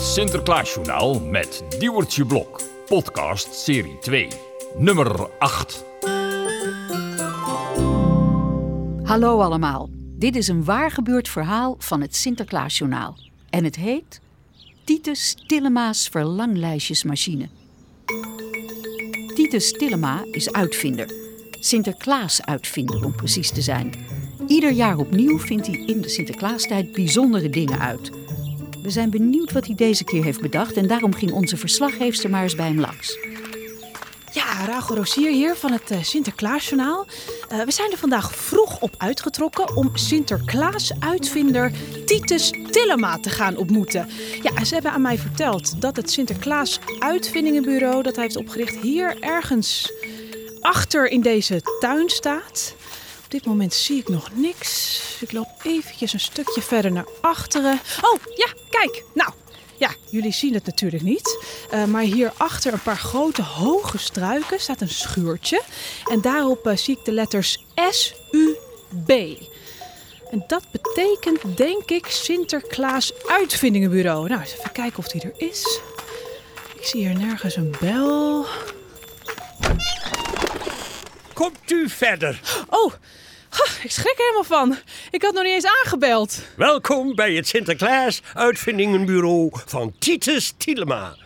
Sinterklaasjournaal met Diewertje Blok. Podcast serie 2. Nummer 8. Hallo allemaal. Dit is een waar gebeurd verhaal van het Sinterklaasjournaal. En het heet Titus Tillema's verlanglijstjesmachine. Titus Tillema is uitvinder. Sinterklaas-uitvinder om precies te zijn. Ieder jaar opnieuw vindt hij in de Sinterklaastijd bijzondere dingen uit. We zijn benieuwd wat hij deze keer heeft bedacht en daarom ging onze verslaggeefster maar eens bij hem langs. Ja, Rachel Rosier hier van het uh, Sinterklaasjournaal. Uh, we zijn er vandaag vroeg op uitgetrokken om Sinterklaas-uitvinder Titus Tillema te gaan ontmoeten. Ja, ze hebben aan mij verteld dat het Sinterklaas-uitvindingenbureau dat hij heeft opgericht hier ergens achter in deze tuin staat. Op dit moment zie ik nog niks. Ik loop eventjes een stukje verder naar achteren. Oh, ja, kijk. Nou, ja, jullie zien het natuurlijk niet. Uh, maar hier achter een paar grote hoge struiken staat een schuurtje. En daarop uh, zie ik de letters S-U-B. En dat betekent, denk ik, Sinterklaas Uitvindingenbureau. Nou, eens even kijken of die er is. Ik zie hier nergens een bel. Komt u verder. Oh, ik schrik er helemaal van. Ik had nog niet eens aangebeld. Welkom bij het Sinterklaas Uitvindingenbureau van Titus Tielema.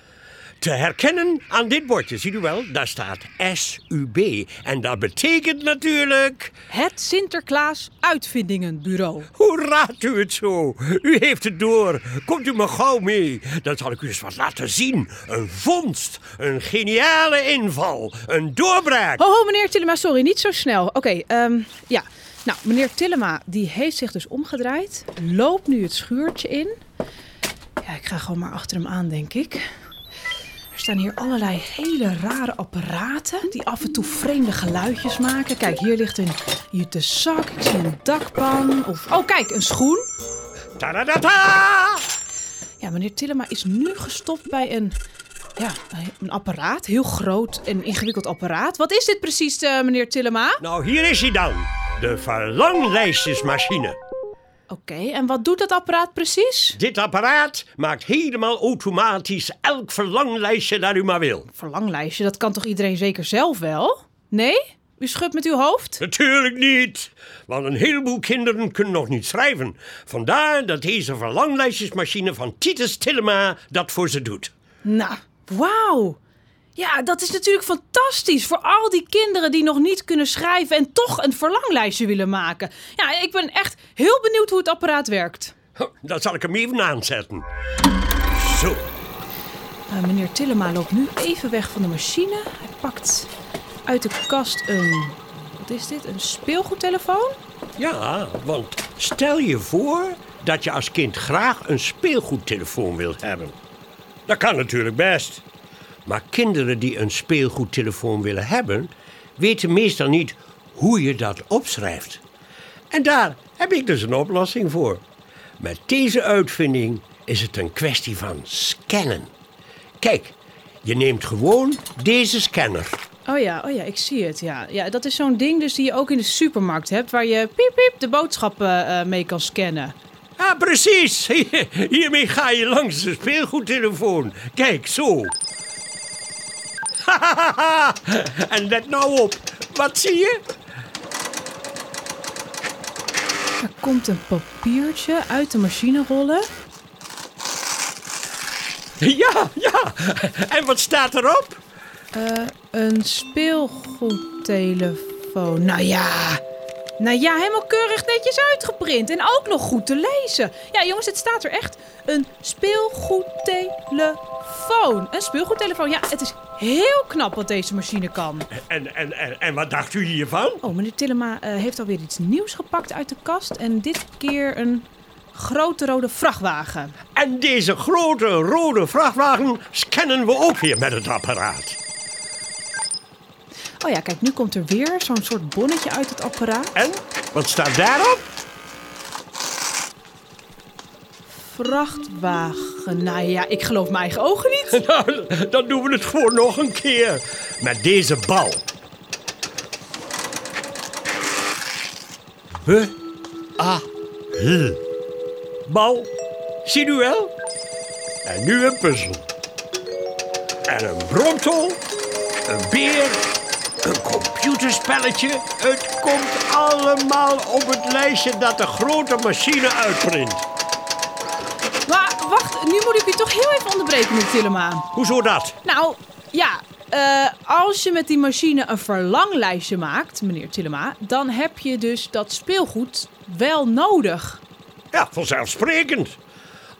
Te herkennen aan dit bordje, ziet u wel, daar staat SUB. En dat betekent natuurlijk... Het Sinterklaas Uitvindingenbureau. Hoe raadt u het zo? U heeft het door. Komt u maar gauw mee. Dan zal ik u eens wat laten zien. Een vondst, een geniale inval, een doorbraak. Oh, oh meneer Tillema, sorry, niet zo snel. Oké, okay, um, ja. Nou, meneer Tillema, die heeft zich dus omgedraaid. Loopt nu het schuurtje in. Ja, ik ga gewoon maar achter hem aan, denk ik. Er staan hier allerlei hele rare apparaten die af en toe vreemde geluidjes maken. Kijk, hier ligt een jute zak. Ik zie een dakpan. Of, oh, kijk, een schoen. Ta-da-da-da! Ja, meneer Tillema is nu gestopt bij een, ja, een apparaat. Heel groot en ingewikkeld apparaat. Wat is dit precies, uh, meneer Tillema? Nou, hier is hij dan. De verlanglijstjesmachine. Oké, okay, en wat doet dat apparaat precies? Dit apparaat maakt helemaal automatisch elk verlanglijstje dat u maar wil. Verlanglijstje, dat kan toch iedereen zeker zelf wel? Nee? U schudt met uw hoofd? Natuurlijk niet, want een heleboel kinderen kunnen nog niet schrijven. Vandaar dat deze verlanglijstjesmachine van Titus Tillema dat voor ze doet. Nou, wauw. Ja, dat is natuurlijk fantastisch voor al die kinderen die nog niet kunnen schrijven en toch een verlanglijstje willen maken. Ja, ik ben echt heel benieuwd hoe het apparaat werkt. Dan zal ik hem even aanzetten. Zo. Uh, meneer Tillema loopt nu even weg van de machine. Hij pakt uit de kast een. Wat is dit? Een speelgoedtelefoon? Ja, want stel je voor dat je als kind graag een speelgoedtelefoon wilt hebben. Dat kan natuurlijk best. Maar kinderen die een speelgoedtelefoon willen hebben, weten meestal niet hoe je dat opschrijft. En daar heb ik dus een oplossing voor. Met deze uitvinding is het een kwestie van scannen. Kijk, je neemt gewoon deze scanner. Oh ja, oh ja, ik zie het. Ja. Ja, dat is zo'n ding dus die je ook in de supermarkt hebt, waar je piep piep de boodschappen uh, mee kan scannen. Ah, precies. Hiermee ga je langs de speelgoedtelefoon. Kijk, zo. en let nou op. Wat zie je? Er komt een papiertje uit de machine rollen. Ja, ja. En wat staat erop? Uh, een speelgoedtelefoon. Nou ja. Nou ja, helemaal keurig netjes uitgeprint. En ook nog goed te lezen. Ja, jongens, het staat er echt. Een speelgoedtelefoon. Een speelgoedtelefoon. Ja, het is heel knap wat deze machine kan. En, en, en, en wat dacht u hiervan? Oh, meneer Tillema uh, heeft alweer iets nieuws gepakt uit de kast. En dit keer een grote rode vrachtwagen. En deze grote rode vrachtwagen scannen we ook weer met het apparaat. Oh ja, kijk, nu komt er weer zo'n soort bonnetje uit het apparaat. En? Wat staat daarop? Vrachtwagen. Nou ja, ik geloof mijn eigen ogen niet. nou, dan doen we het gewoon nog een keer. Met deze bal. B A L. Bal. Zie u wel? En nu een puzzel. En een brontel, een beer, een computerspelletje. Het komt allemaal op het lijstje dat de grote machine uitprint. Maar wacht, nu moet ik u toch heel even onderbreken, meneer Tillema. Hoezo dat? Nou, ja, eh, als je met die machine een verlanglijstje maakt, meneer Tillema, dan heb je dus dat speelgoed wel nodig. Ja, vanzelfsprekend.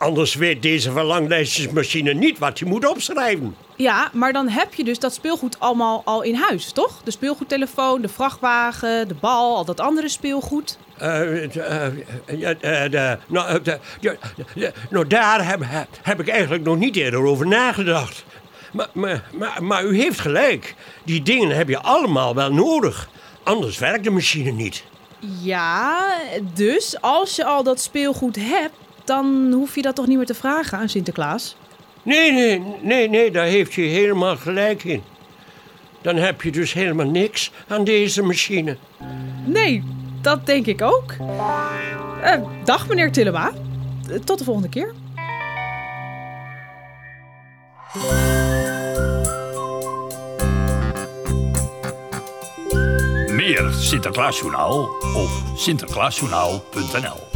Anders weet deze verlanglijstjesmachine niet wat je moet opschrijven. Ja, maar dan heb je dus dat speelgoed allemaal al in huis, toch? De speelgoedtelefoon, de vrachtwagen, de bal, al dat andere speelgoed. Eh, eh, eh, nou, eh, nou, daar heb, heb ik eigenlijk nog niet eerder over nagedacht. Maar, maar, maar, maar u heeft gelijk. Die dingen heb je allemaal wel nodig. Anders werkt de machine niet. Ja, dus als je al dat speelgoed hebt, dan hoef je dat toch niet meer te vragen aan Sinterklaas? Nee, nee, nee, nee, daar heeft je helemaal gelijk in. Dan heb je dus helemaal niks aan deze machine. Nee, dat denk ik ook. Eh, dag meneer Tillema. Eh, Tot de volgende keer. Meer Sinterklaasjournaal op sinterklaasjournaal.nl